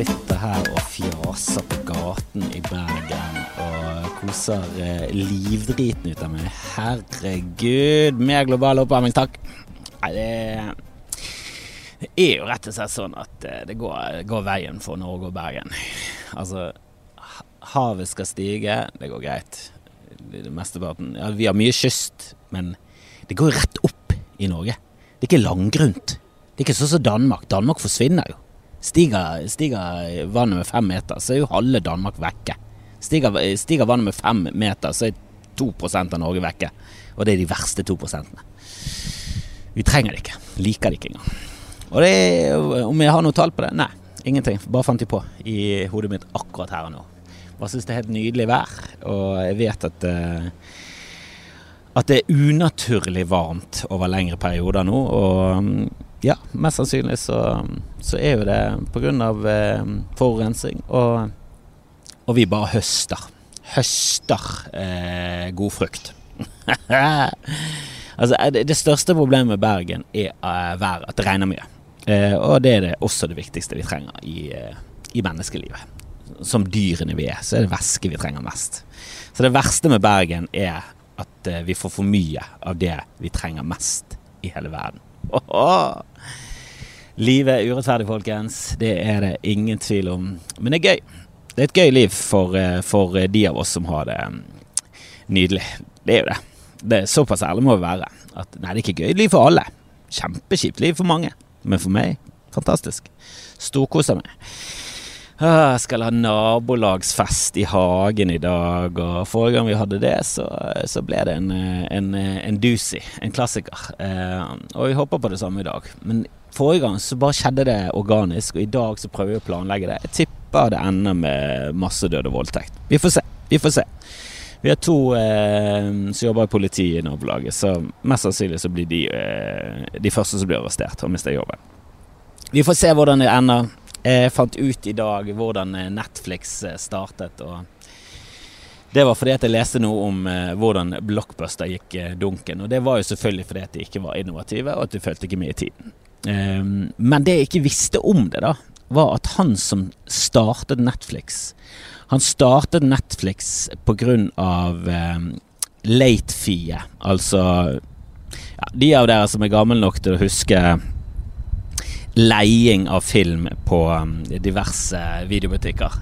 sitter her og fjaser på gaten i Bergen og koser eh, livdriten ut av meg. Herregud, mer global oppvarming, takk. Nei, det, er jo rett og slett sånn at eh, det går, går veien for Norge og Bergen. Altså, havet skal stige, det går greit. Mesteparten Ja, vi har mye kyst, men det går rett opp i Norge. Det er ikke langgrunt. Det er ikke sånn som Danmark. Danmark forsvinner jo. Stiger, stiger vannet med fem meter, så er jo halve Danmark vekke. Stiger, stiger vannet med fem meter, så er 2 av Norge vekke. Og det er de verste to prosentene. Vi trenger det ikke. Liker det ikke engang. Og det, om jeg har noe tall på det? Nei, ingenting. Bare fant de på i hodet mitt akkurat her og nå. Bare syns det er helt nydelig vær, og jeg vet at uh, at det er unaturlig varmt over lengre perioder nå. Og mm, ja, mest sannsynlig så, så er jo det pga. Eh, forurensning. Og, og vi bare høster. Høster eh, god frukt. altså, eh, det, det største problemet med Bergen er eh, været, at det regner mye. Eh, og det er det også det viktigste vi trenger i, eh, i menneskelivet. Som dyrene vi er, så er det væske vi trenger mest. Så det verste med Bergen er at eh, vi får for mye av det vi trenger mest i hele verden. Åhå! Livet er urettferdig, folkens. Det er det ingen tvil om. Men det er gøy. Det er et gøy liv for, eh, for de av oss som har det mm, nydelig. Det er jo det. det er såpass ærlig må vi være. At nei, det er ikke gøy liv for alle. Kjempekjipt liv for mange. Men for meg, fantastisk. Storkoser meg. Ah, Jeg skal ha nabolagsfest i hagen i dag, og forrige gang vi hadde det, så, så ble det en, eh, en, eh, en doozy, en klassiker. Eh, og vi håper på det samme i dag. Men forrige gang så bare skjedde det organisk, og i dag så prøver vi å planlegge det. Jeg tipper det ender med massedød og voldtekt. Vi får se. Vi får se. Vi har to eh, som jobber i politiet i nabolaget, så mest sannsynlig så blir de eh, de første som blir arrestert og mister jobben. Vi får se hvordan det ender. Jeg fant ut i dag hvordan eh, Netflix eh, startet. og Det var fordi at jeg leste noe om eh, hvordan Blockbuster gikk eh, dunken. Og det var jo selvfølgelig fordi at de ikke var innovative, og at de fulgte ikke med i tiden. Ehm, men det jeg ikke visste om det, da, var at han som startet Netflix Han startet Netflix på grunn av eh, late fee, altså ja, De av dere som er gamle nok til å huske leiing av film på um, diverse videobutikker.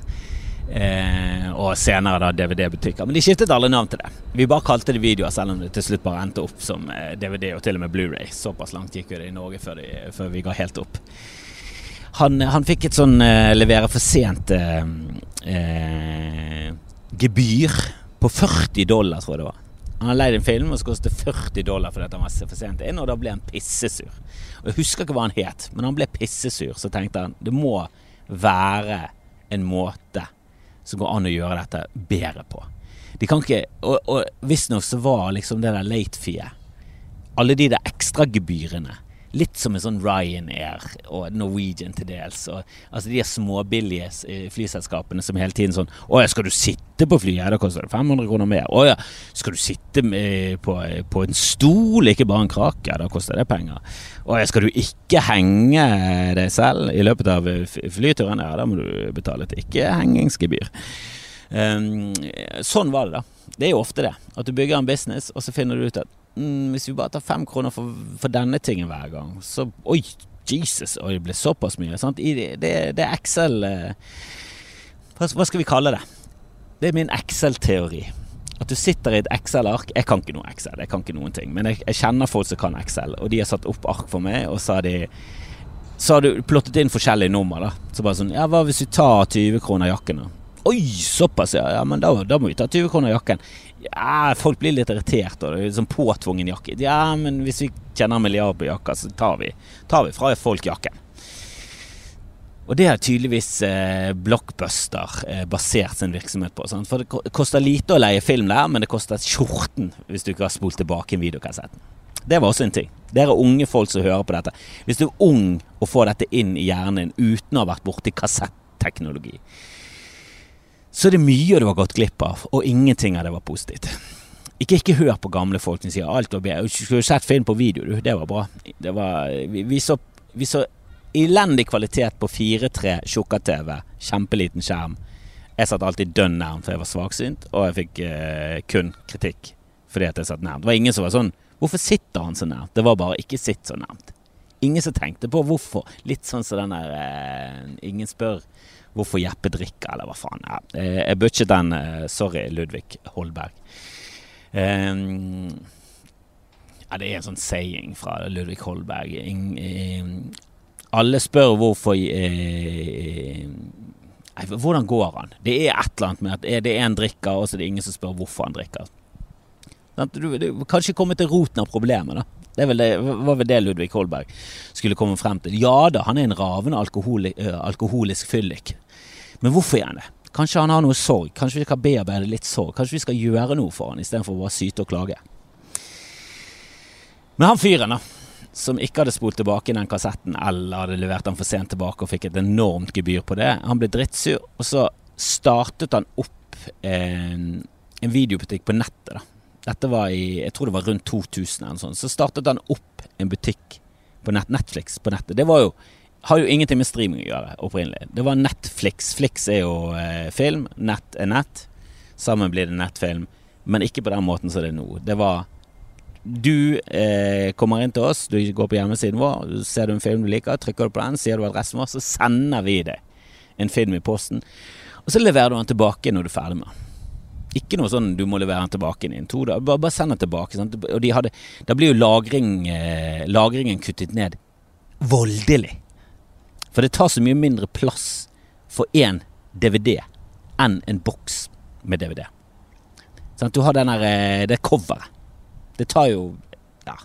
Eh, og senere da DVD-butikker. Men de skiftet alle navn til det. Vi bare kalte det videoer, selv om det til slutt bare endte opp som eh, DVD og til og med Blu-ray. Såpass langt gikk jo det i Norge før, de, før vi ga helt opp. Han, han fikk et sånn eh, levere for sent eh, eh, gebyr på 40 dollar, tror jeg det var. Han har leid en film og kostet 40 dollar fordi han var for sent inn, og da ble han pissesur. Og Jeg husker ikke hva han het, men han ble pissesur. Så tenkte han det må være en måte som går an å gjøre dette bedre på. De kan ikke Og, og visstnok så var liksom det der late fee Alle de der ekstragebyrene Litt som en sånn Ryanair og Norwegian til dels. Og, altså de småbillige eh, flyselskapene som hele tiden sånn Å ja, skal du sitte på flyet? Da koster det 500 kroner mer. Å ja, skal du sitte på, på en stol, ikke bare en krake? Da koster det penger. Å ja, skal du ikke henge deg selv i løpet av flyturen? Ja, da må du betale et ikke-hengingsgebyr. Um, sånn var det, da. Det er jo ofte det. At du bygger en business, og så finner du ut at mm, hvis vi bare tar fem kroner for, for denne tingen hver gang, så Oi, Jesus, oi, det ble såpass mye. I, det, det er Excel eh, hva, hva skal vi kalle det? Det er min Excel-teori. At du sitter i et Excel-ark Jeg kan ikke noe Excel, jeg kan ikke noen ting. Men jeg, jeg kjenner folk som kan Excel, og de har satt opp ark for meg, og så har de så har du plottet inn forskjellige nummer. da Så bare sånn Ja, hva hvis vi tar 20 kroner jakken, da? Oi, såpass, ja. ja men da, da må vi ta 20 kroner jakken. Ja, folk blir litt irritert, og det er sånn påtvungen jakke. Ja, men hvis vi tjener en milliard på jakka, så tar vi, tar vi fra folk jakken. Og det har tydeligvis eh, Blockbuster eh, basert sin virksomhet på. Sant? For det koster lite å leie film der, men det koster skjorten hvis du ikke har spolt tilbake en videokassett. Det var også en ting. Dere unge folk som hører på dette. Hvis du er ung og får dette inn i hjernen din uten å ha vært borti kassetteknologi, så er det mye du har gått glipp av, og ingenting av det var positivt. Ikke, ikke hør på gamle folk som sier alt var bedre. Skulle sett film på video, du. Det var bra. Det var, vi, vi, så, vi så Elendig kvalitet på 4-3 tjukka-TV. Kjempeliten skjerm. Jeg satt alltid dønn nærmt, for jeg var svaksynt, og jeg fikk eh, kun kritikk fordi at jeg satt nærmt. Det var ingen som var sånn Hvorfor sitter han så nærmt? Det var bare ikke sitt så nærmt. Ingen som tenkte på hvorfor. Litt sånn som den der eh, Ingen spør hvorfor Jeppe drikker, eller hva faen. Ja, eh, jeg butchet den. Eh, sorry, Ludvig Holberg. Um, ja, det er en sånn saying fra Ludvig Holberg. In, eh, alle spør hvorfor eh, Hvordan går han? Det er et eller annet med at det er en drikker, og så er det ingen som spør hvorfor han drikker. Du, du kanskje komme til roten av problemet, da. Det, det var vel det Ludvig Holberg skulle komme frem til. Ja da, han er en ravende alkoholi, alkoholisk fyllik. Men hvorfor er han det? Kanskje han har noe sorg? Kanskje vi skal bearbeide litt sorg? Kanskje vi skal gjøre noe for han istedenfor bare syte og klage? Men han fyren, da som ikke hadde spolt tilbake den kassetten eller hadde levert den for sent tilbake og fikk et enormt gebyr på det. Han ble drittsur, og så startet han opp en, en videobutikk på nettet. da. Dette var i jeg tror det var rundt 2000 eller sånn. Så startet han opp en butikk på nett, Netflix på nettet. Det var jo, har jo ingenting med streaming å gjøre opprinnelig. Det var Netflix. Flix er jo eh, film, nett er nett. Sammen blir det nettfilm, men ikke på den måten som det er nå. Det var du eh, kommer inn til oss, du går på hjemmesiden vår, ser du en film du liker, trykker du på den, sier du adressen vår, så sender vi deg en film i posten. Og så leverer du den tilbake når du er ferdig med den. Ikke noe sånn du må levere den tilbake innen to dager. Bare, bare send den tilbake. Sant? Og de hadde, da blir jo lagring, eh, lagringen kuttet ned voldelig. For det tar så mye mindre plass for én DVD enn en boks med DVD. Sånn, Du har den der, eh, det coveret. Det tar jo Ja,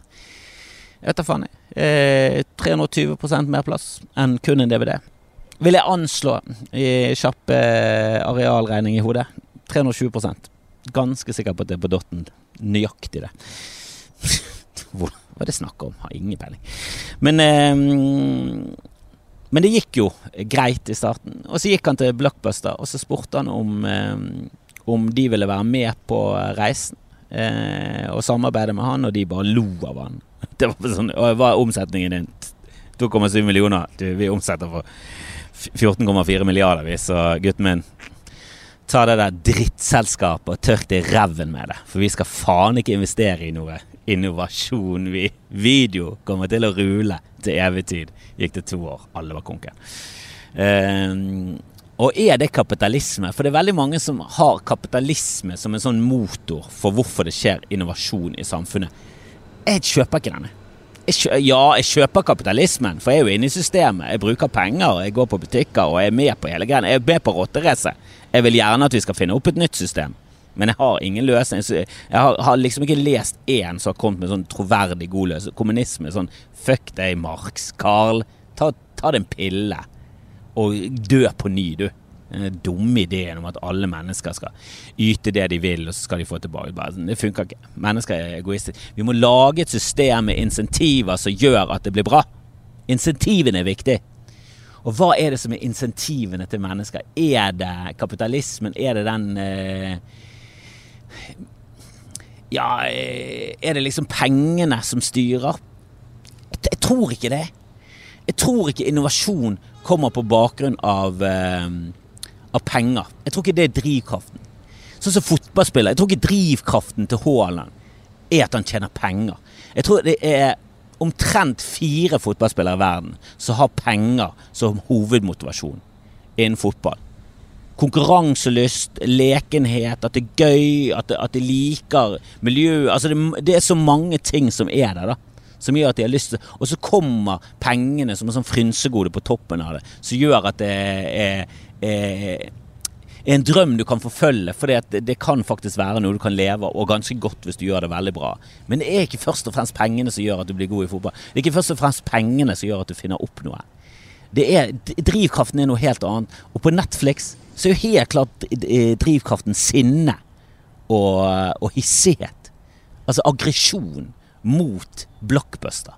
jeg vet da faen. Eh, 320% mer plass enn kun en DVD. Vil jeg anslå i kjapp eh, arealregning i hodet. 320% Ganske sikker på at det er på dotten. Nøyaktig det. Hva er det snakk om? Har ingen peiling. Men eh, Men det gikk jo greit i starten. Og så gikk han til Blockbuster, og så spurte han om, eh, om de ville være med på reisen eh, og samarbeide med han, og de bare lo av han. Det var sånn, Hva er omsetningen din? 2,7 millioner. Du, vi omsetter for 14,4 milliarder, vi, så gutten min Ta det der drittselskapet og tørk i ræven med det. For vi skal faen ikke investere i noe innovasjon. Vi, video kommer til å rule til evig tid. Gikk det to år. Alle var konken. Um, og er det kapitalisme? For det er veldig mange som har kapitalisme som en sånn motor for hvorfor det skjer innovasjon i samfunnet. Jeg kjøper ikke denne. Jeg kjøper, ja, jeg kjøper kapitalismen, for jeg er jo inne i systemet. Jeg bruker penger, jeg går på butikker og jeg er med på hele greia. Jeg er med på rotteracet. Jeg vil gjerne at vi skal finne opp et nytt system. Men jeg har ingen løsning. Jeg har, har liksom ikke lest én som har kommet med sånn troverdig god løsning. Kommunisme sånn Fuck deg, Marx. Carl, ta, ta deg en pille og dø på ny, du. Den dumme ideen om at alle mennesker skal yte det de vil, og så skal de få tilbake. Sånn, det funker ikke. Mennesker er egoistiske. Vi må lage et system med insentiver som gjør at det blir bra. Insentivene er viktig. Og hva er det som er insentivene til mennesker? Er det kapitalismen? Er det den eh, Ja, eh, er det liksom pengene som styrer? Jeg, jeg tror ikke det. Jeg tror ikke innovasjon kommer på bakgrunn av, eh, av penger. Jeg tror ikke det er drivkraften. Sånn som fotballspiller. Jeg tror ikke drivkraften til Haaland er at han tjener penger. Jeg tror det er omtrent fire fotballspillere i verden som har penger som hovedmotivasjon innen fotball. Konkurranselyst, lekenhet, at det er gøy, at, at de liker miljøet. Altså det, det, er så mange ting som er der, da som gjør at de har lyst til Og så kommer pengene som en sånn frynsegode på toppen av det, som gjør at det er, er, en drøm du kan forfølge, for det, det kan faktisk være noe du kan leve av, og ganske godt hvis du gjør det veldig bra. Men det er ikke først og fremst pengene som gjør at du blir god i fotball. Det er ikke først og fremst pengene som gjør at du finner opp noe. Det er, drivkraften er noe helt annet. Og på Netflix så er jo helt klart drivkraften sinne og, og hissighet. Altså aggresjon mot blockbuster.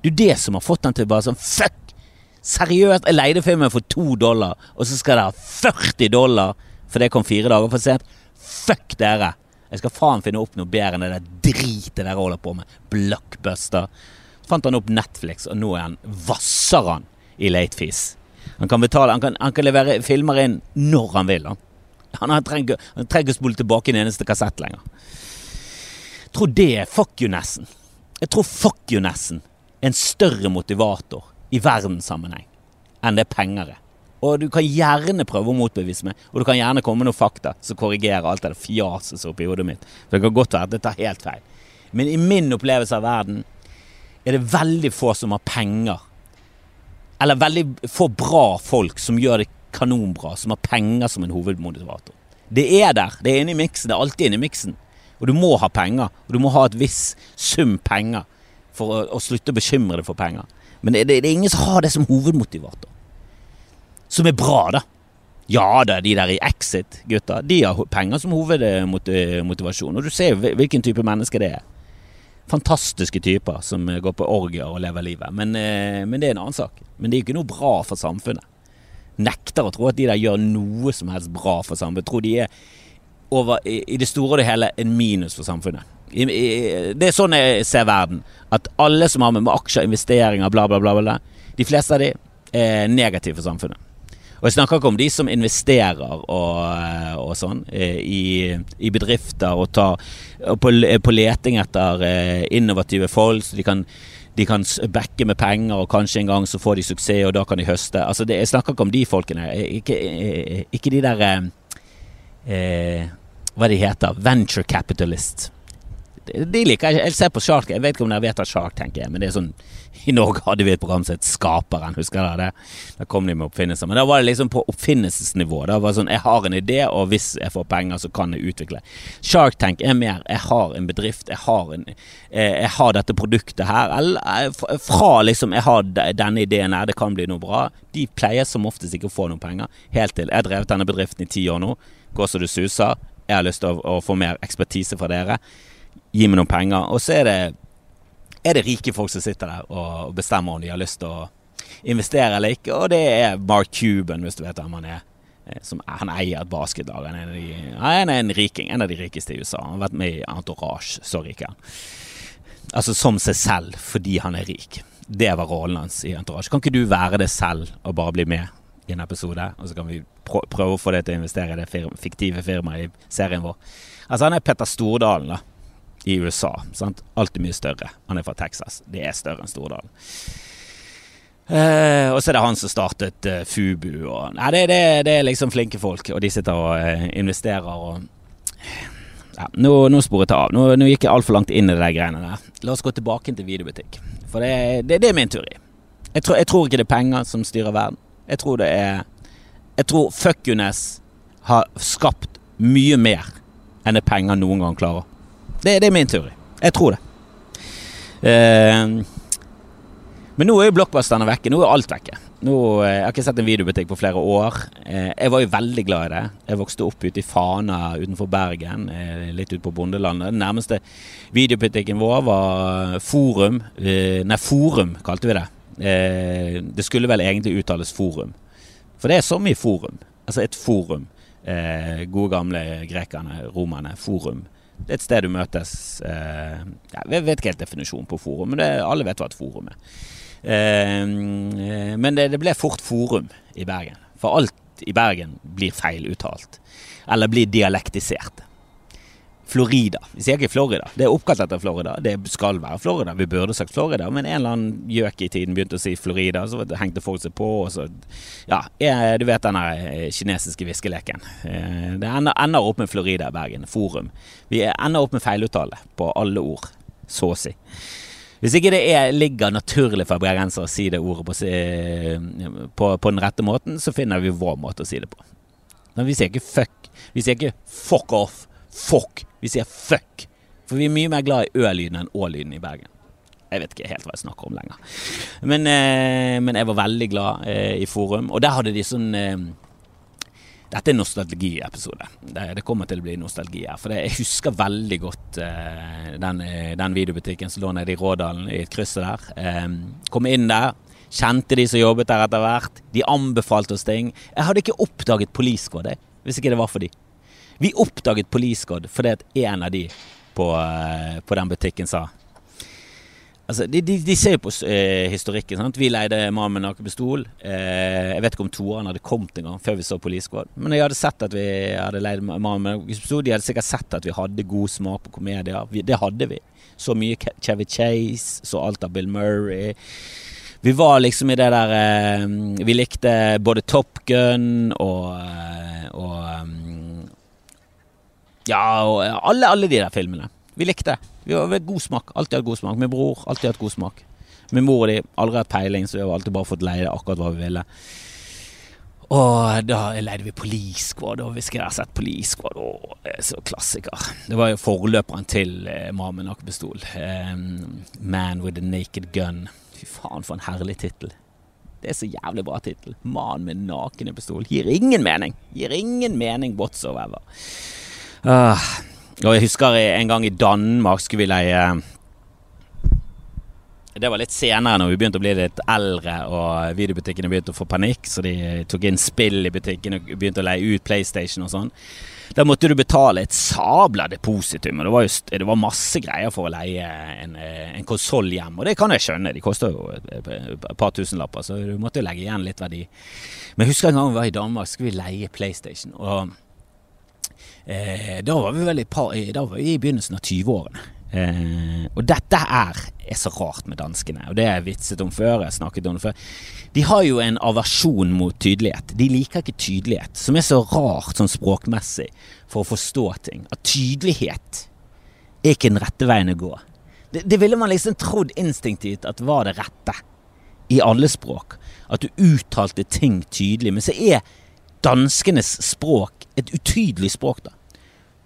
Det er jo det som har fått den til å bare sånn Fuck! Seriøst, jeg leide filmen for to dollar, og så skal det ha 40 dollar for det kom fire dager for sent. Fuck dere! Jeg skal faen finne opp noe bedre enn det der dritet dere holder på med. Blockbuster. Så fant han opp Netflix, og nå er han vasser han i late fees. Han kan betale, han kan, han kan levere filmer inn når han vil. Han, han han trenger ikke spole tilbake en eneste kassett lenger. Jeg tror det er fuck you nesten. Jeg tror fuck you nesten er en større motivator i verdenssammenheng enn det penger er. Og du kan gjerne prøve å motbevise meg, og du kan gjerne komme med noen fakta som korrigerer alt det fjaset som er oppi hodet mitt. For det kan godt være at det tar helt feil. Men i min opplevelse av verden er det veldig få som har penger. Eller veldig få bra folk som gjør det kanonbra, som har penger som en hovedmotivator. Det er der. Det er inne miksen. Det er alltid inne i miksen. Og du må ha penger. Og du må ha et viss sum penger for å, å slutte å bekymre deg for penger. Men det, det, det, er ingen som har det som hovedmotivator. Som er bra, da. Ja da, de der i Exit, gutta, de har penger som hovedmotivasjon. Og du ser jo hvilken type menneske det er. Fantastiske typer som går på orgier og lever livet. Men, eh, men det er en annen sak. Men det er jo ikke noe bra for samfunnet. Nekter å tro at de der gjør noe som helst bra for samfunnet. Tror de er over, i det store og det hele en minus for samfunnet. Det er sånn jeg ser verden. At alle som har med aksjer, investeringer, bla, bla, bla, bla de fleste av de er negative for samfunnet. Og jeg snakker ikke om de som investerer og, og sånn i, i, bedrifter og, tar, på, på, leting etter eh, innovative folk. så de kan de kan backe med penger, og kanskje en gang så får de suksess, og da kan de høste. Altså det, jeg snakker ikke om de folkene. Ikke, ikke de der eh, hva de heter, venture capitalist. De liker jeg. Jeg ser på Shark Jeg vet ikke om dere vet hva Shark Tank er, men det er sånn I Norge hadde vi et program som het Skaperen, husker dere det? Da kom de med oppfinnelser. Men da var det liksom på oppfinnelsesnivå. Da var det sånn Jeg har en idé, og hvis jeg får penger, så kan jeg utvikle. Shark Tank er mer Jeg har en bedrift, jeg har, en, eh, jeg har dette produktet her. Eller eh, fra liksom Jeg har denne ideen her, det kan bli noe bra. De pleier som oftest ikke å få noen penger. Helt til Jeg har drevet denne bedriften i ti år nå. Går så det suser. Jeg har lyst til å, å, få mer ekspertise fra dere. Gi meg noen penger. Og så er det, er det rike folk som sitter der og bestemmer om de har lyst til å investere eller ikke. Og det er Mark Cuban, hvis du vet hvem han er. Eh, som, han eier et basketlag. Han er, de, han er en riking, en av de rikeste i USA. Han har vært med i Entourage. Så rik han. Altså som seg selv fordi han er rik. Det var rollen hans i Entourage. Kan ikke du være det selv og bare bli med i en episode? Og så kan vi prøve å få det til å investere i det fiktive firmaet i serien vår. Altså, han er Petter Stordalen, da. I USA. Sant? er mye større. Han er fra Texas. Det er større enn Stordalen. Eh, og så er det han som startet eh, Fubu. Og, nei, det, det, det, er liksom flinke folk, og de sitter og eh, investerer og ja, nå, nå sporet jeg av. Nå, nå gikk jeg altfor langt inn i de greiene der. La oss gå tilbake til videobutikk. For det, det, det er min tur i. Jeg tror, jeg tror ikke det er penger som styrer verden. Jeg tror det er Jeg tror fuckuness har skapt mye mer enn det penger noen gang klarer. Det, det er min teori. Jeg tror det. Uh, men nå er jo blockbusterne vekke. Nå er alt vekke. Nå, eh, jeg har ikke sett en videobutikk på flere år. Uh, jeg var jo veldig glad i det. Jeg vokste opp ute i Fana utenfor Bergen, uh, litt ute på bondelandet. Den nærmeste videobutikken vår var Forum. nei, Forum kalte vi det. det skulle vel egentlig uttales Forum. For det er så mye forum. Altså et forum. Eh, gode gamle grekerne, romerne. Forum. Det er et sted du møtes eh, Jeg vet ikke helt definisjonen på forum, men det, alle vet hva et forum er. Eh, men det, det, ble fort forum i Bergen. For alt i Bergen blir feil uttalt. Eller blir dialektisert. Florida. Vi sier ikke Florida. Det er oppkalt etter Florida. Det skal være Florida. Vi burde sagt Florida, men en eller annen gjøk i tiden begynte å si Florida, så hengte folk seg på, og så Ja, du vet den eh, kinesiske viskeleken. Eh, det ender, opp med Florida i Bergen. Forum. Vi ender opp med feiluttale på alle ord, så å si. Hvis ikke det er, ligger naturlig for bergensere å si det ordet på, på, på, den rette måten, så finner vi vår måte å si det på. Men vi sier ikke fuck. Vi sier ikke fuck off. Fuck. Vi sier fuck. For vi er mye mer glad i ø-lyden enn å-lyden i Bergen. Jeg vet ikke helt hva jeg snakker om lenger. Men, eh, men jeg var veldig glad eh, i Forum. Og der hadde de sånn eh, Dette er en nostalgiepisode. Det, det kommer til å bli nostalgi her. For jeg husker veldig godt eh, den, eh, den, videobutikken som lå nede i Rådalen, i et krysset der. Eh, kom inn der. Kjente de som jobbet der etter hvert. De anbefalte oss ting. Jeg hadde ikke oppdaget Police Squad, hvis ikke det var for de. Vi oppdaget Police Squad fordi at en av de på, eh, på den butikken sa Altså, de, de, de ser jo på eh, historikken. sant? Vi leide 'Mannen med naken pistol. Eh, jeg vet ikke om toeren hadde kommet en gang før vi så Police Squad. Men jeg hadde sett at vi hadde leid 'Mannen med naken pistol. De hadde sikkert sett at vi hadde god smak på komedier. Vi, det hadde vi. Så mye Chevy Chase, så alt av Bill Murray. Vi var liksom i det der eh, Vi likte både Top Gun og, eh, og um, Ja, og alle, alle de der filmene. Vi likte det. Vi har god smak. Alltid hatt god smak. Min bror alltid hatt god smak. Min mor og de aldri hatt peiling, så vi har alltid bare fått leie akkurat hva vi ville. Og da leide vi Police Squad, og hvis jeg har sett Police Squad, å, så klassiker. Det var jo forløperen til eh, Mamen nakepistol. Um, Man with a naked gun. Fy faen, for en herlig tittel. Det er så jævlig bra tittel. Mann med nakne pistol. Gir ingen mening. Gir ingen mening whatsoever. Uh, og jeg husker en gang i Danmark skulle vi leie det var litt senere når vi begynte å bli litt eldre og videobutikkene begynte å få panikk, så de tok inn spill i butikken og begynte å leie ut PlayStation og sånn. Da måtte du betale et sabla depositum, og det var, just, det var masse greier for å leie en, en konsoll hjem. Og det kan jeg skjønne, de koster jo et, par tusenlapper, så du måtte jo legge igjen litt verdi. Men jeg husker en gang vi var i Danmark, skulle vi leie PlayStation. og Eh, da var vi vel i, par, da var vi i begynnelsen av 20-årene. Eh, og dette er, er så rart med danskene, og det har jeg vitset om før. jeg snakket om det før. De har jo en aversjon mot tydelighet. De liker ikke tydelighet, som er så rart sånn språkmessig for å forstå ting. At tydelighet er ikke den rette veien å gå. Det, det ville man liksom trodd instinktivt at var det rette i alle språk. At du uttalte ting tydelig. Men så er danskenes språk et utydelig språk, da.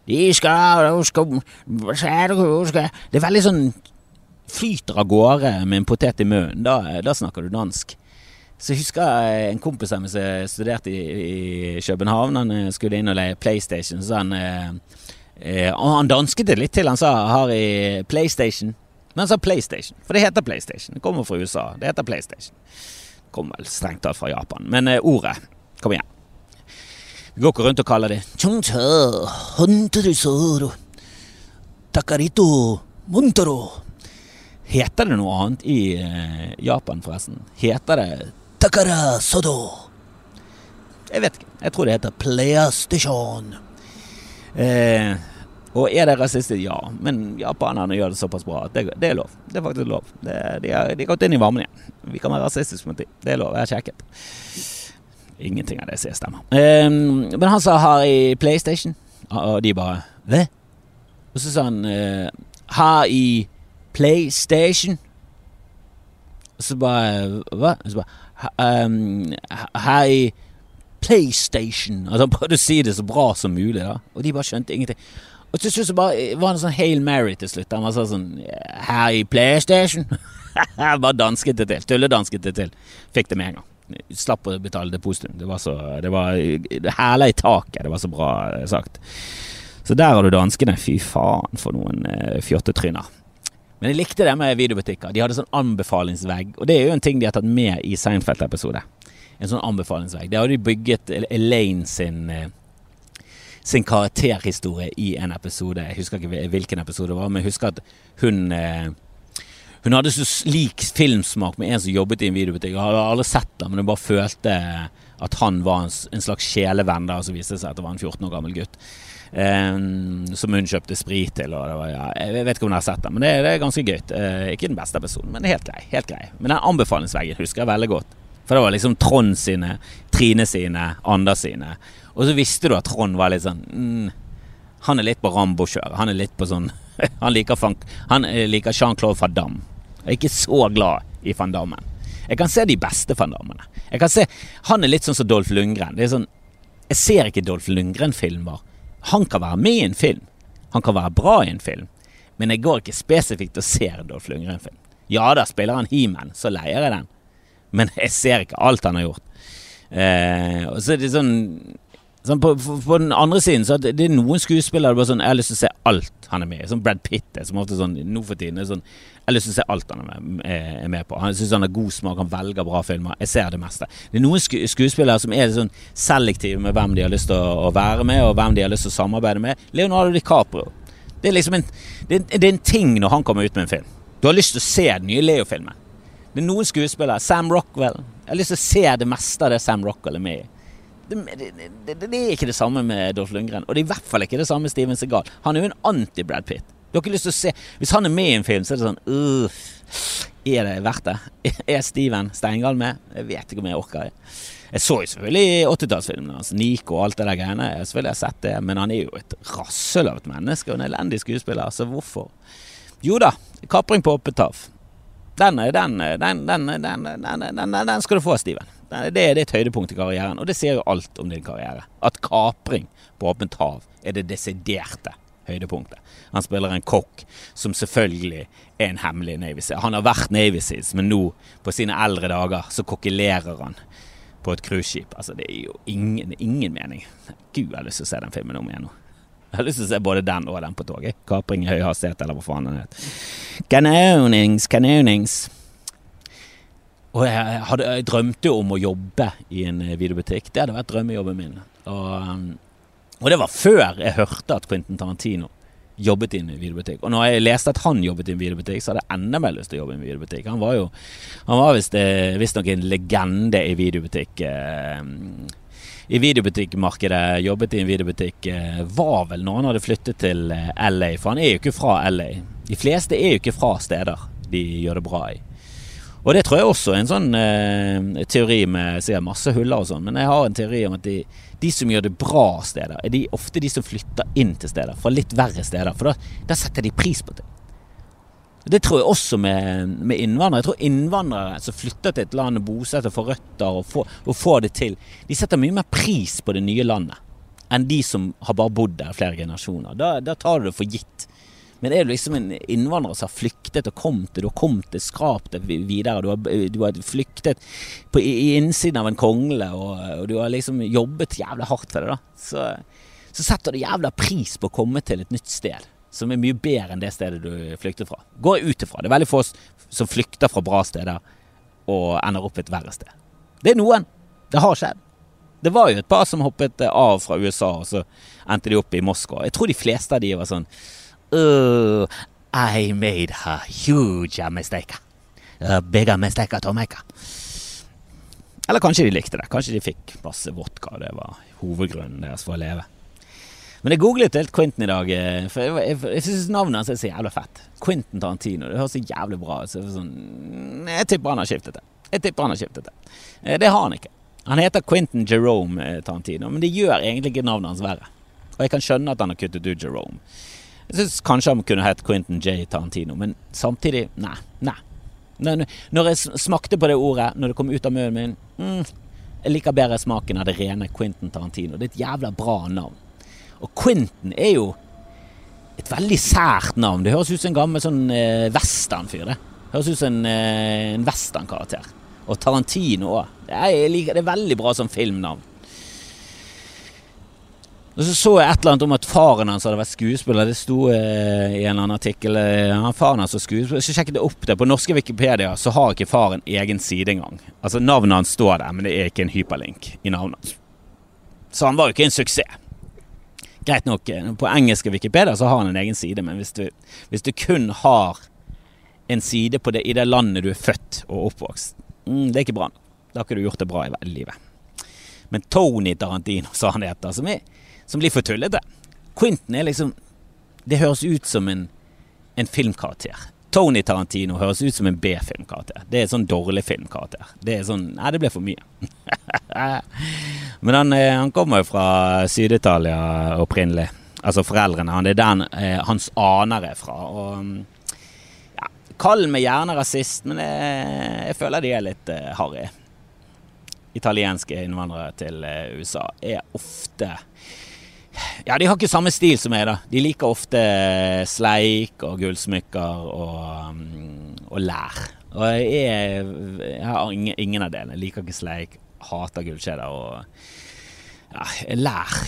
De skal, skal, skal Det er veldig sånn Flyter av gårde med en potet i munnen. Da, da snakker du dansk. Så jeg husker en kompis av meg som studerte i, i, København. Han eh, skulle inn og leie PlayStation. Så han, eh, eh, han dansket det litt til. Han sa 'har i PlayStation'. Men han sa PlayStation, for det heter PlayStation. Det kommer fra USA. Det heter PlayStation. Kommer vel strengt tatt fra Japan. Men eh, ordet Kom igjen. Vi går ikke rundt og kaller det Takarito Montoro. Heter det noe annet i eh, Japan, forresten? Heter det Takara Sodo? Jeg vet ikke. Jeg tror det heter PlayStation. Eh, og er det rasistisk? Ja. Men japanerne gjør det såpass bra at det, det er lov. Det er faktisk lov. Det, de har gått inn i varmen igjen. Vi kan være rasistiske mot dem. Det er lov. Jeg har sjekket. Ingenting av det sier stemmer. Um, men han sa her i PlayStation, og de bare Hva? Og så sa han uh, Her i PlayStation. Og så bare Hva? Og så bare um, Her i PlayStation. Altså Han prøvde å si det så bra som mulig, da. Og de bare skjønte ingenting. Og til slutt så bare var det sånn Hail Mary til slutt. Han var sånn Her i PlayStation. bare dansket det til. Tulledansket det til. Fikk det med en gang slapp å betale depositum. Det var så Det var hæla i taket. Det var så bra sagt. Så der har du danskene. Fy faen for noen eh, fjottetryner. Men jeg likte det med videobutikker. De hadde sånn anbefalingsvegg. Og det er jo en ting de har tatt med i Seinfeld-episode. En sånn anbefalingsvegg. Der hadde de bygget Elaine sin uh, sin karakterhistorie i en episode. Jeg husker ikke hvilken episode det var, men jeg husker at hun uh, hun hadde så lik filmsmak med en som jobbet i en videobutikk. Jeg hadde aldri sett det, men hun bare følte at han var en, slags sjelevenn. Og så viste seg at det var en 14 år gammel gutt. Um, som hun kjøpte sprit til. Og det var, ja, jeg vet ikke om dere har sett det, men det, det er ganske gøy. Uh, ikke den beste episoden, men helt grei. helt grei. Men den anbefalingsveggen husker jeg veldig godt. For det var liksom Trond sine, Trine sine, Anders sine. Og så visste du at Trond var litt sånn mm, Han er litt på Rambo-kjøret. Han er litt på sånn Han liker, liker Jean-Claude Van Damme. Jeg er ikke så glad i van Damme. Jeg kan se de beste van Dammene. Jeg kan se, Han er litt sånn som Dolph Lundgren. Det er sånn, Jeg ser ikke Dolph Lundgren-filmer. Han kan være med i en film. Han kan være bra i en film. Men jeg går ikke spesifikt og ser Dolph Lundgren-film. Ja da, spiller han He-Man, så leier jeg den. Men jeg ser ikke alt han har gjort. Eh, og så er det sånn Sånn på, på, den andre siden så det, det er noen skuespillere sånn, jeg har lyst til å se alt han er med i. Sånn Brad Pitt er som ofte sånn nå for tiden. er sånn, Jeg har lyst til å se alt han er med, er med på. Han syns han har god smak, han velger bra filmer. Jeg ser det meste. Det er noen sku, skuespillere som er sånn selektive med hvem de har lyst til å, å, være med, og hvem de har lyst til å samarbeide med. Leonardo DiCaprio. Det er liksom en, det, det er en ting når han kommer ut med en film. Du har lyst til å se den nye Leo-filmen. Det er noen skuespillere. Sam Rockwell. Jeg har lyst til å se det meste av det Sam Rockwell er med i. Det, det, det, er ikke det samme med Dolph Lundgren. Og det er i hvert fall ikke det samme med Steven Segal. Han er jo en anti-Brad Pitt. Du har lyst til å se Hvis han er med i en film, så er det sånn uh, Er det verdt det? Er Steven Steingal med? Jeg vet ikke om jeg orker det. Jeg så jo selvfølgelig 80-tallsfilmene hans, Nico og alt det der greiene. Jeg selvfølgelig har sett det, men han er jo et rasshøl av et menneske og en elendig skuespiller, så hvorfor? Jo da, kapring på åpent hav. Den, den, den, den, skal du få, Steven. Det er et høydepunkt i karrieren, og det sier jo alt om din karriere. At kapring på åpent hav er det desiderte høydepunktet. Han spiller en kokk som selvfølgelig er en hemmelig Navy Seal. Han har vært Navy Seals, men nå, på sine eldre dager, så kokkelerer han på et cruiseskip. Altså, det er jo ingen, ingen mening. Gud, jeg har lyst til å se den filmen om igjen nå. Jeg har lyst til å se både den og den på toget. Kapring i høy hastighet, eller hva faen den heter. Kanonings, kanonings. Og jeg, hadde, jeg drømte om å jobbe i en eh, videobutikk. Det hadde vært drømmejobben min. Og, um, og, det var før jeg hørte at Quentin Tarantino jobbet i en videobutikk. Og når jeg leste at han jobbet i en videobutikk, så hadde jeg enda mer lyst til å jobbe i en videobutikk. Han var jo Han var visstnok en legende i videobutikk. Eh, i videobutikkmarkedet, jobbet i en videobutikk, eh, var vel når han hadde flyttet til eh, LA. For han er jo ikke fra LA. De fleste er jo ikke fra steder de gjør det bra i. Og det tror jeg også er en sånn eh, teori med sier masse huller og sånn, men jeg har en teori om at de, de, som gjør det bra steder, er de, ofte de som flytter inn til steder, fra litt verre steder. For da, da setter de pris på det. Det tror jeg også med, med, innvandrere. Jeg tror innvandrere som flytter til et land og bosetter, får røtter og får, og får, det til, de setter mye mer pris på det nye landet enn de som har bare bodd der flere generasjoner. Da, da tar du det for gitt. Men er du liksom en innvandrer som har flyktet og kommet Du har kommet til skrapt deg videre. Du har, du har flyktet på, i innsiden av en kongle, og, og, du har liksom jobbet jævlig hardt for det, da. Så, så setter du jævla pris på å komme til et nytt sted som er mye bedre enn det stedet du flykter fra. Går ut ifra. Det er veldig få som flykter fra bra steder og ender opp et verre sted. Det er noen. Det har skjedd. Det var jo et par som hoppet av fra USA, og så endte de opp i Moskva. Jeg tror de fleste av de var sånn uh, I made a huge mistake. A bigger mistake to make. Eller kanskje de likte det. Kanskje de fikk masse vodka, det var hovedgrunnen deres for å leve. Men jeg googlet helt Quentin i dag, eh, for jeg, jeg, jeg, syns navnet hans er så jævla fett. Quentin Tarantino. Det høres så jævlig bra ut. Så sånn, jeg tipper han har skiftet det. Jeg tipper han har skiftet det. Eh, det har han ikke. Han heter Quentin Jerome eh, Tarantino, men det gjør egentlig ikke navnet hans verre. Og jeg kan skjønne at han har kuttet ut Jerome. Jeg syns kanskje han kunne hett Quentin J. Tarantino, men samtidig nei. Nei. Når jeg smakte på det ordet, når det kom ut av munnen min mm, Jeg liker bedre smaken av det rene Quentin Tarantino. Det er et jævla bra navn. Og Quentin er jo et veldig sært navn. Det høres ut som en gammel sånn eh, westernfyr. Det høres ut som en, eh, en westernkarakter. Og Tarantino òg. Det, det, er veldig bra som filmnavn. Og Så så jeg et eller annet om at faren hans hadde vært skuespiller. Det sto eh, i en eller annen artikkel. Ja, faren hans var skuespiller. Så sjekket jeg opp det. På norske Wikipedia så har ikke faren egen side engang. Altså Navnet hans står der, men det er ikke en hyperlink i navnet hans. Så han var jo ikke en suksess. Greit nok, eh, på engelske Wikipedia så har han en egen side, men hvis du, hvis du kun har en side det, i det landet du er født og oppvokst, mm, det er ikke bra. Da har ikke du gjort det bra i livet. Men Tony Tarantino, sa han heter, som, er, som blir for tullete. Quentin er liksom Det høres ut som en, en filmkarakter. Tony Tarantino høres ut som en B-filmkarakter. Det er sånn dårlig filmkarakter. Det er sånn Nei, det ble for mye. Men han, eh, han kommer jo fra Syd-Italia opprinnelig. Altså foreldrene. Det er der eh, hans aner er fra. Og ja, Kall meg gjerne rasist, men jeg, jeg føler de er litt eh, harry. Italienske innvandrere til eh, USA er ofte ja, de har ikke samme stil som meg, da. De liker ofte sleik og gullsmykker og, um, og lær. Og jeg, jeg har ingen, ingen, av delene. Liker ikke sleik, hater gullkjeder og ja, lær.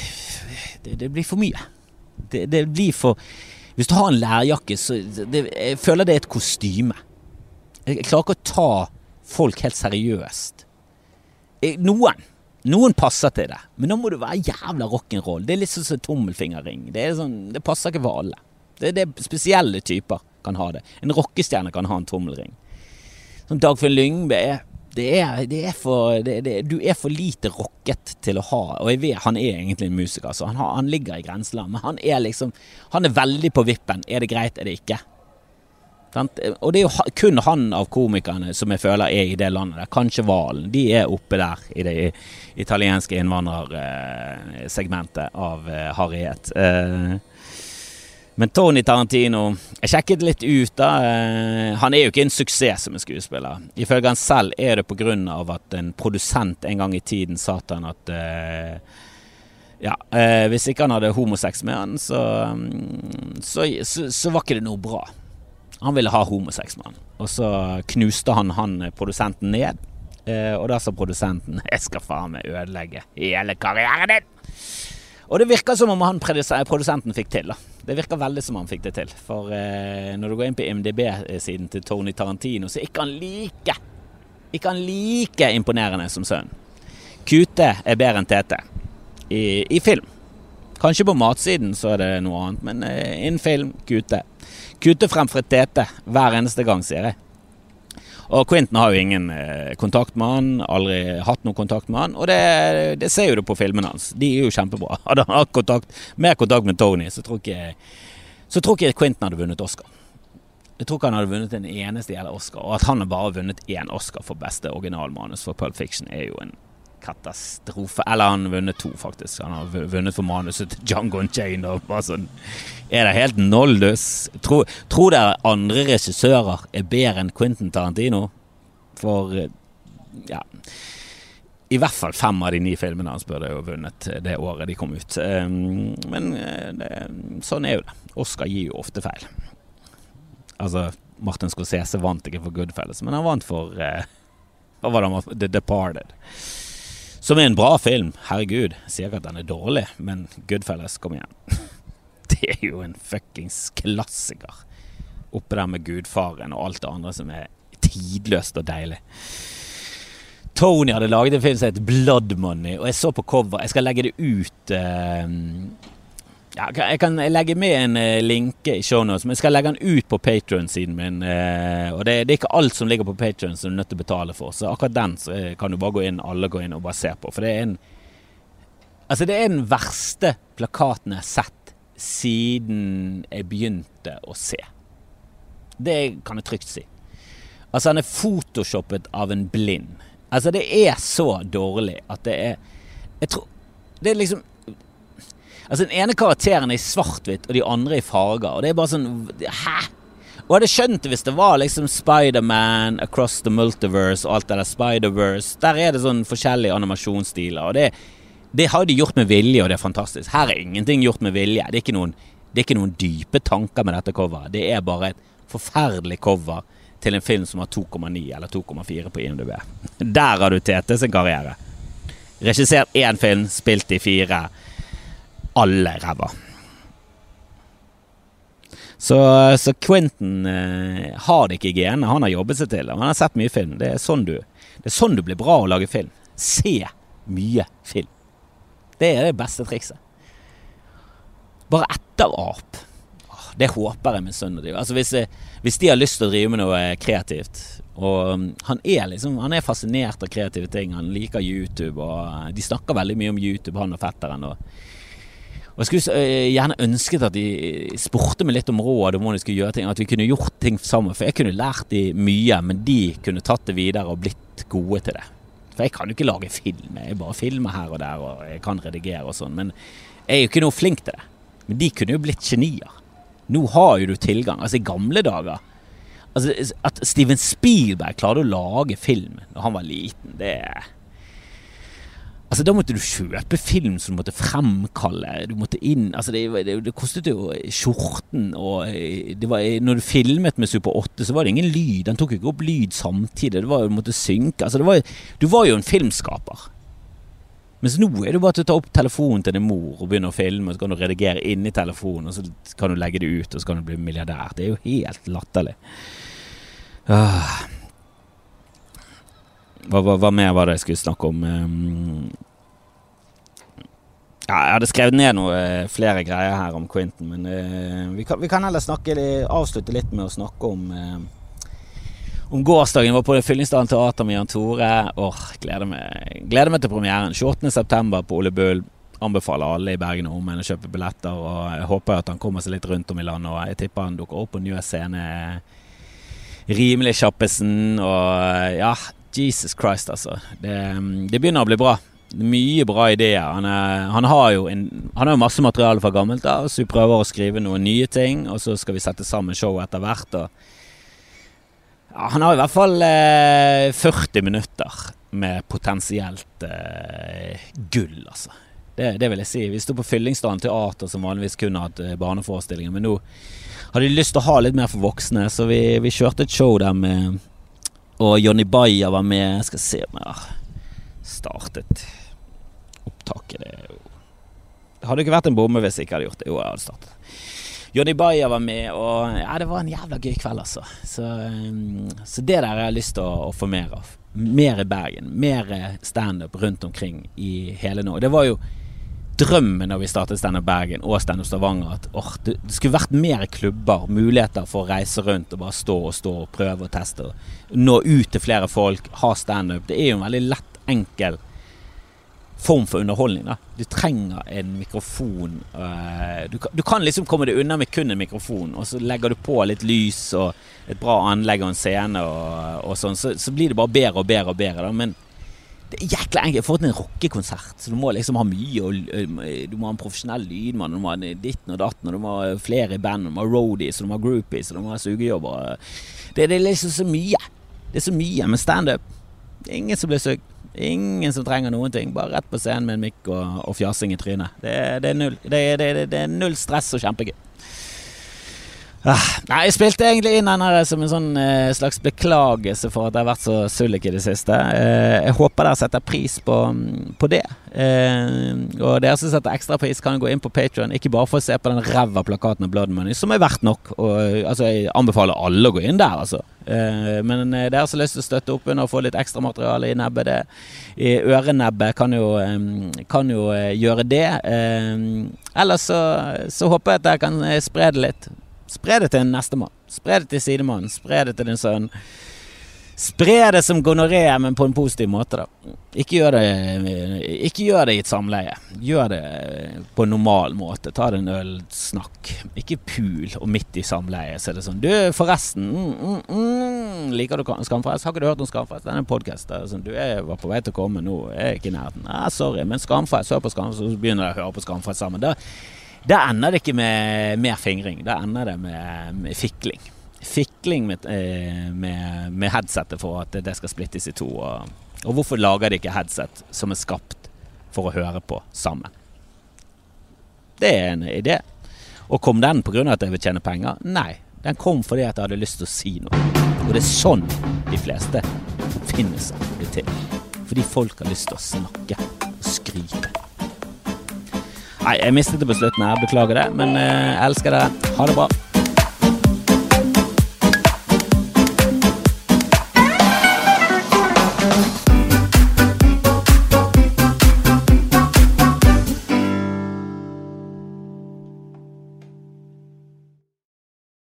Det, det, blir for mye. Det, det, blir for Hvis du har en lærjakke, så det, Jeg føler det er et kostyme. Jeg klarer ikke å ta folk helt seriøst. Noen. Noen passer til det, men nå må du være jævla rock'n'roll. Det er litt sånn som tommelfingerring. Det, sånn, det passer ikke for alle. Det, det, er spesielle typer kan ha det. En rockestjerne kan ha en tommelring. Sånn Dagfinn Lyngbe det er, det er for, det, det, du er for lite rocket til å ha Og jeg vet han er egentlig en musiker, så han, har, han ligger i grenseland. Men han er liksom Han er veldig på vippen. Er det greit, er det ikke? Og det er jo kun han av komikerne som jeg føler er i det landet der. Kanskje Valen. De er oppe der i det italienske innvandrersegmentet av eh, harryhet. Eh, men Tony Tarantino Jeg sjekket litt ut, da. Eh, han er jo ikke en suksess som en skuespiller. Ifølge han selv er det pga. at en produsent en gang i tiden sa til han at ja, hvis ikke han hadde homosex med han, så, mm, så, så, så var ikke det noe bra. Han ville ha homosex med han. Og så knuste han han produsenten ned. Eh, og da sa produsenten 'Jeg skal faen meg ødelegge hele karrieren din'. Og det virker som om han produsenten fikk til. da. Det virker veldig som han fikk det til. For eh, når du går inn på MDB-siden til Tony Tarantino, så er ikke han like Ikke han like imponerende som sønnen. Kute er bedre enn Tete i, i film. Kanskje på matsiden så er det noe annet, men eh, innen film, Kute. Kutte frem et tete hver eneste gang, sier jeg. Og Quentin har jo ingen eh, kontakt med han, aldri hatt noen kontakt med han. Og det, det ser jo du på filmene hans. De er jo kjempebra. Hadde han hatt kontakt, mer kontakt med Tony, så tror ikke så tror ikke Quentin hadde vunnet Oscar. Jeg tror ikke han hadde vunnet en eneste gjelder Oscar. Og at han bare vunnet én Oscar for beste originalmanus for Pulp Fiction, er jo en katastrofe. Eller han har vunnet to, faktisk. Han har vunnet for manuset til Django bare sånn. Er det helt noldus? Tror, tror dere andre regissører er bedre enn Quentin Tarantino? For ja i hvert fall fem av de ni filmene hans burde jo vunnet det året de kom ut. Ehm, men eh, det, sånn er jo det. Oscar gir jo ofte feil. Altså, Martin Scorsese vant ikke for Goodfellas, men han vant for Hva var det? The Departed. Som er en bra film. Herregud. Jeg sier ikke at den er dårlig, men Goodfellas, kom igjen. Det er jo en fuckings klassiker. Oppe der med Gudfaren og alt det andre som er tidløst og deilig. Tony hadde laget en film som het Blood Money, og jeg så på cover. Jeg skal legge det ut uh, ja, jeg kan legge med en link linke i shownotes, men jeg skal legge den ut på Patrion-siden min. Uh, og det, det, er ikke alt som ligger på Patrion som du er nødt til å betale for, så akkurat den uh, kan du bare gå inn, alle gå inn og bare se på. For det er en Altså, det er den verste plakaten jeg har sett siden jeg begynte å se. Det kan jeg trygt si. Altså, han er photoshoppet av en blind. Altså, det er så dårlig at det er Jeg tror Det er liksom Altså Den ene karakteren er i svart-hvitt, og de andre i farger. Og det er bare sånn Hæ? Og jeg hadde skjønt det hvis det var liksom Spiderman, Across the Multiverse og alt det der Spider-Verse. Der er det sånn forskjellige animasjonsstiler, og det, det har de gjort med vilje, og det er fantastisk. Her er ingenting gjort med vilje. Det er noen, det er ikke noen dype tanker med dette coveret. Det er bare et forferdelig cover til en film som har 2,9 eller 2,4 på IMDb. Der har du Tete sin karriere. Regissert én film, spilt i fire alle ræva. Så, så, Quentin eh, har det ikke i genene. Han har jobbet seg til det. Han har sett mye film. Det er, sånn du, det er sånn du blir bra å lage film. Se mye film. Det er det beste trikset. Bare etterap. Det håper jeg min sønn altså hvis, hvis, de har lyst til å drive med noe kreativt Og um, han er liksom Han er fascinert av kreative ting. Han liker YouTube, og de snakker veldig mye om YouTube, han og fetteren. Og og Jeg skulle eh, gjerne ønsket at de spurte meg litt om råd om hvordan de skulle gjøre ting. At vi kunne gjort ting sammen. For jeg kunne lært de mye, men de kunne tatt det videre og blitt gode til det. For jeg kan jo ikke lage film. Jeg bare filmer her og der, og jeg kan redigere og sånn. Men jeg er jo ikke noe flink til det. Men de kunne jo blitt genier. Nå har jo du tilgang. Altså, i gamle dager Altså, At Steven Spielberg klarte å lage film da han var liten, det er Altså Da måtte du kjøpe film som du måtte fremkalle. Du måtte inn Altså Det, det, det kostet jo skjorten og det var, Når du filmet med Super 8, så var det ingen lyd. Den tok ikke opp lyd samtidig. Det var Du måtte synke. Altså det var, Du var jo en filmskaper. Mens nå er det bare til å ta opp telefonen til din mor og begynne å filme, og så kan du redigere inni telefonen, og så kan du legge det ut, og så kan du bli milliardær. Det er jo helt latterlig. Ah. Hva, hva, hva, mer var det jeg skulle snakke om? Um, Ja, jeg hadde skrevet ned noe eh, flere greier her om Quentin, men uh, vi, kan, vi, kan, heller snakke, avslutte litt med å snakke om uh, om gårsdagen. var på Fyllingsdalen teater med Jan Tore. Åh, gleder meg, gleder meg til premieren. 28.9. på Ole Bull. Anbefaler alle i Bergen og omegn å kjøpe billetter. Og jeg håper at han kommer seg litt rundt om i landet. Og jeg tipper han dukker opp på Nye Scene rimelig kjappesen. Og ja, Jesus Christ, altså. Det, det begynner å bli bra mye bra ideer. Han, er, han, har jo en, han har jo masse materiale fra gammelt av, så vi prøver å skrive noen nye ting. Og så skal vi sette sammen show etter hvert. Og, ja, han har i hvert fall eh, 40 minutter med potensielt eh, gull, altså. Det, det, vil jeg si. Vi sto på Fyllingsdalen teater, som vanligvis kun har hatt eh, barneforestillinger. Men nå hadde de lyst til å ha litt mer for voksne, så vi, vi kjørte et show der med Og Jonny Bayer var med. Jeg skal se om jeg har startet opptaket. Det, jo... det hadde ikke vært en bomme hvis jeg ikke hadde gjort det. Jo, jeg hadde startet. Jonny Bayer var med, og ja, det var en jævla gøy kveld, altså. Så, um, så det der har jeg lyst til å, å, få mer av. Mer i Bergen. Mer standup rundt omkring i hele Norge. Det var jo drømmen da vi startet Standup Bergen og Standup Stavanger. At or, det, det, skulle vært mer klubber, muligheter for å reise rundt og bare stå og stå og prøve og teste. Nå ut til flere folk, ha standup. Det er jo en veldig lett enkel form for underholdning. da. Du trenger en mikrofon. Uh, du, kan, du, kan, liksom komme deg unna med kun en mikrofon, og så legger du på litt lys og et bra anlegg og en scene, og, og sånn, så, så, blir det bare bedre og bedre og bedre. da, Men det er jækla enkelt. For en rockekonsert, så du må liksom ha mye. Og, du må ha en profesjonell lydmann, du må ha ditten og datten, og du må ha flere i band, du må ha roadies, og du må ha groupies, og du må ha sugejobber. Det, det er liksom så mye. Det er så mye med standup. Det ingen som blir sugd. Ingen som trenger noen ting. Bare rett på scenen med en mikk og, og fjasing i trynet. Det, det, er null, det, det, er null stress og kjempegøy. Ah, nei, jeg spilte egentlig inn denne som en sånn eh, slags beklagelse for at jeg har vært så sullik i det siste. Eh, jeg håper dere setter pris på, på det. Eh, og dere som setter ekstra pris, kan gå inn på Patrion. Ikke bare for å se på den ræva plakaten av Blood Money, som er verdt nok. Og, altså, jeg anbefaler alle å gå inn der, altså. Men dere som har lyst til å støtte opp under og få litt ekstra materiale i nebbet, det, i ørenebbet, kan jo, kan jo gjøre det. Ellers så, så håper jeg at dere kan spre det litt. Spre det til nestemann. Spre det til sidemannen. Spre det til din sønn. Spre det som gonoré, men på en positiv måte, da. Ikke gjør, det, ikke gjør det i et samleie. Gjør det på en normal måte. Ta det en ølsnakk. Ikke pul og midt i samleie så er det sånn Du, forresten. Mm, mm, mm, liker du Skamfrelst? Har ikke du hørt om Skamfrelst? Denne podkasten sånn, Du jeg var på vei til å komme nå. Jeg er ikke i nærheten. Ah, sorry, men Skamfrelst. Hør på Skamfrelst. Så begynner jeg å høre på Skamfrelst sammen. Da da ender det ikke med mer fingring. Da ender det med, med fikling. Fikling med, eh, med, med, headsetet for at det skal splittes i to. Og, og hvorfor lager de ikke headset som er skapt for å høre på sammen? Det er en idé. Og kom den pga. at jeg vil tjene penger? Nei. Den kom fordi at jeg hadde lyst til å si noe. Og det er sånn de fleste oppfinnelser blir til. Fordi folk har lyst til å snakke og skryte. Nei, jeg mistet det på slutten her. Beklager det. Men jeg eh, elsker det. Ha det bra.